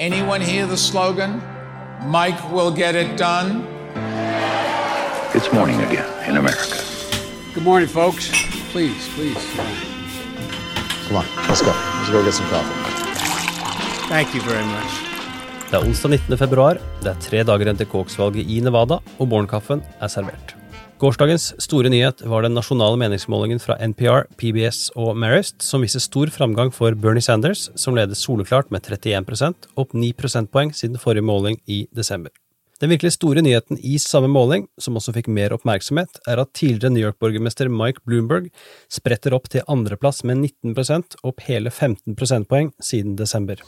Anyone hear the slogan? Mike will get it done. It's morning again in America. Good morning, folks. Please, please. Come on, let's go. Let's go get some coffee. Thank you very much. Det er onsdag 19. februar, det er tre dager igjen til Kåksvalget i Nevada, og morgenkaffen er servert. Gårsdagens store nyhet var den nasjonale meningsmålingen fra NPR, PBS og Marist, som viser stor framgang for Bernie Sanders, som leder soleklart med 31% opp 9 prosentpoeng siden forrige måling i desember. Den virkelig store nyheten i samme måling, som også fikk mer oppmerksomhet, er at tidligere New York-borgermester Mike Bloomberg spretter opp til andreplass med 19% opp hele 15 prosentpoeng siden desember.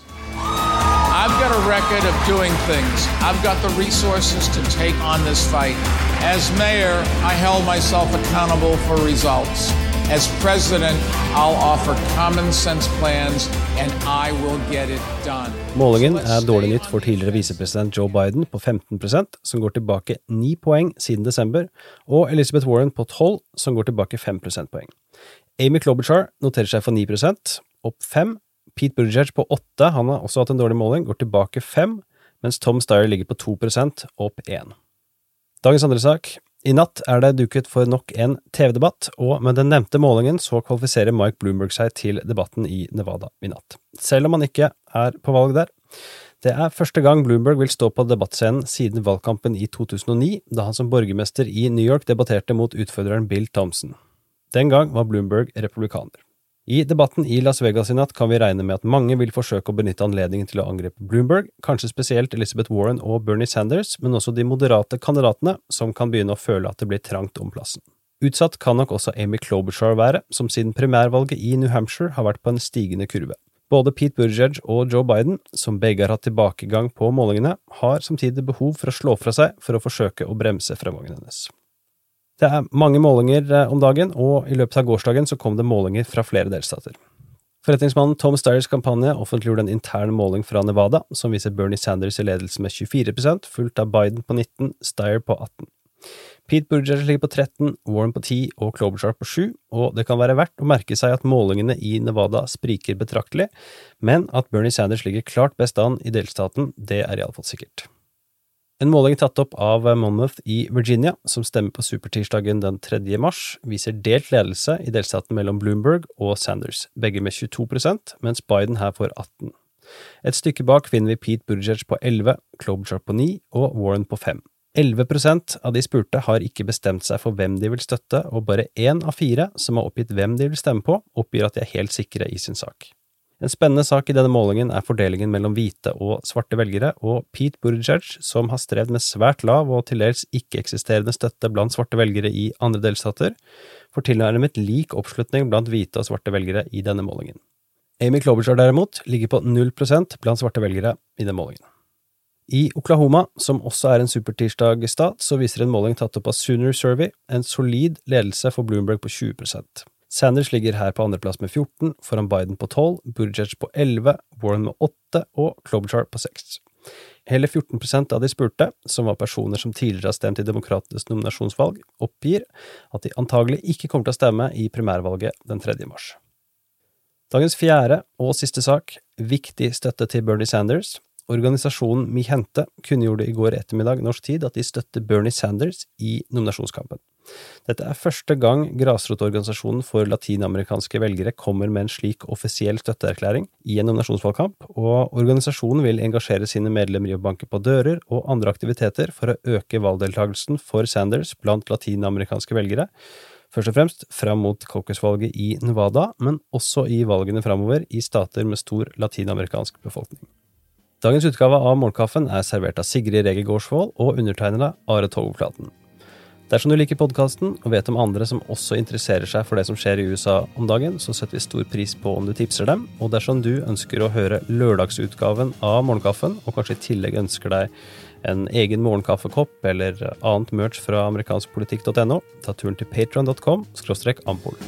I've got a record of doing things. I've got the resources to take on this fight. As mayor, I held myself accountable for results. As president, I'll offer common sense plans and I will get it done. Målingen er dårlig nytt for tidligere visepresident Joe Biden på 15% som går tilbake 9 poeng siden desember, og Elizabeth Warren på 12, som går tilbake 5 prosentpoeng. Amy Klobuchar noterer seg for 9% opp 5 Pete Buttigieg på åtte, han har også hatt en dårlig måling, går tilbake fem, mens Tom Steyer ligger på 2 prosent, opp én. Dagens andre sak. I natt er det duket for nok en TV-debatt, og med den nevnte målingen så kvalifiserer Mike Bloomberg seg til debatten i Nevada i natt. Selv om han ikke er på valg der. Det er første gang Bloomberg vil stå på debattscenen siden valgkampen i 2009, da han som borgermester i New York debatterte mot utfordreren Bill Thompson. Den gang var Bloomberg republikaner. I debatten i Las Vegas i natt kan vi regne med at mange vil forsøke å benytte anledningen til å angripe Bloomberg, kanskje spesielt Elizabeth Warren og Bernie Sanders, men også de moderate kandidatene, som kan begynne å føle at det blir trangt om plassen. Utsatt kan nok også Amy Klobuchar være, som siden primærvalget i New Hampshire har vært på en stigende kurve. Både Pete Buttigieg og Joe Biden, som begge har hatt tilbakegang på målingene, har samtidig behov for å slå fra seg for å forsøke å bremse fremgangen hennes. Det er mange målinger eh, om dagen, og i løpet av gårsdagen så kom det målinger fra flere delstater. Forretningsmannen Tom Styres kampanje offentliggjorde en intern måling fra Nevada, som viser Bernie Sanders i ledelse med 24% fulgt av Biden på 19, Styre på 18. Pete Buttigieg ligger på 13, Warren på 10 og Klobuchar på 7, og det kan være verdt å merke seg at målingene i Nevada spriker betraktelig, men at Bernie Sanders ligger klart best an i delstaten, det er iallfall sikkert. En måling tatt opp av Monmouth i Virginia, som stemmer på supertirsdagen den 3. mars, viser delt ledelse i delstaten mellom Bloomberg og Sanders, begge med 22% mens Biden her får 18 Et stykke bak finner vi Pete Buttigieg på 11, Klobuchar på 9 og Warren på 5. 11% av de spurte har ikke bestemt seg for hvem de vil støtte, og bare én av fire som har oppgitt hvem de vil stemme på, oppgir at de er helt sikre i sin sak. En spennende sak i denne målingen er fordelingen mellom hvite og svarte velgere, og Pete Buttigieg, som har strevd med svært lav og til dels ikke-eksisterende støtte blant svarte velgere i andre delstater, får tilnærmet lik oppslutning blant hvite og svarte velgere i denne målingen. Amy Klobuchar derimot ligger på 0 prosent blant svarte velgere i denne målingen. I Oklahoma, som også er en supertirsdag-stat, så viser en måling tatt opp av Sooner Survey en solid ledelse for Bloomberg på 20 Sanders ligger her på andreplass med 14, foran Biden på 12, Buttigieg på 11, Warren med 8 og Klobuchar på 6. Hele 14% av de spurte, som var personer som tidligere har stemt i Demokratenes nominasjonsvalg, oppgir at de antagelig ikke kommer til å stemme i primærvalget den 3. mars. Dagens fjerde og siste sak, viktig støtte til Bernie Sanders. Organisasjonen Mihente kunngjorde i går ettermiddag norsk tid at de støtter Bernie Sanders i nominasjonskampen. Dette er første gang grasrotorganisasjonen for latinamerikanske velgere kommer med en slik offisiell støtteerklæring i en nominasjonsvalgkamp, og organisasjonen vil engasjere sine medlemmer i å banke på dører og andre aktiviteter for å øke valgdeltakelsen for Sanders blant latinamerikanske velgere, først og fremst fram mot caucus-valget i Nevada, men også i valgene framover i stater med stor latinamerikansk befolkning. Dagens utgave av Morgenkaffen er servert av Sigrid Rege Gårdsvold og undertegnede Are Togflaten. Dersom du liker podkasten og vet om andre som også interesserer seg for det som skjer i USA om dagen, så setter vi stor pris på om du tipser dem. Og dersom du ønsker å høre lørdagsutgaven av Morgenkaffen, og kanskje i tillegg ønsker deg en egen morgenkaffekopp eller annet merch fra amerikanskpolitikk.no, ta turen til patron.com – ampol.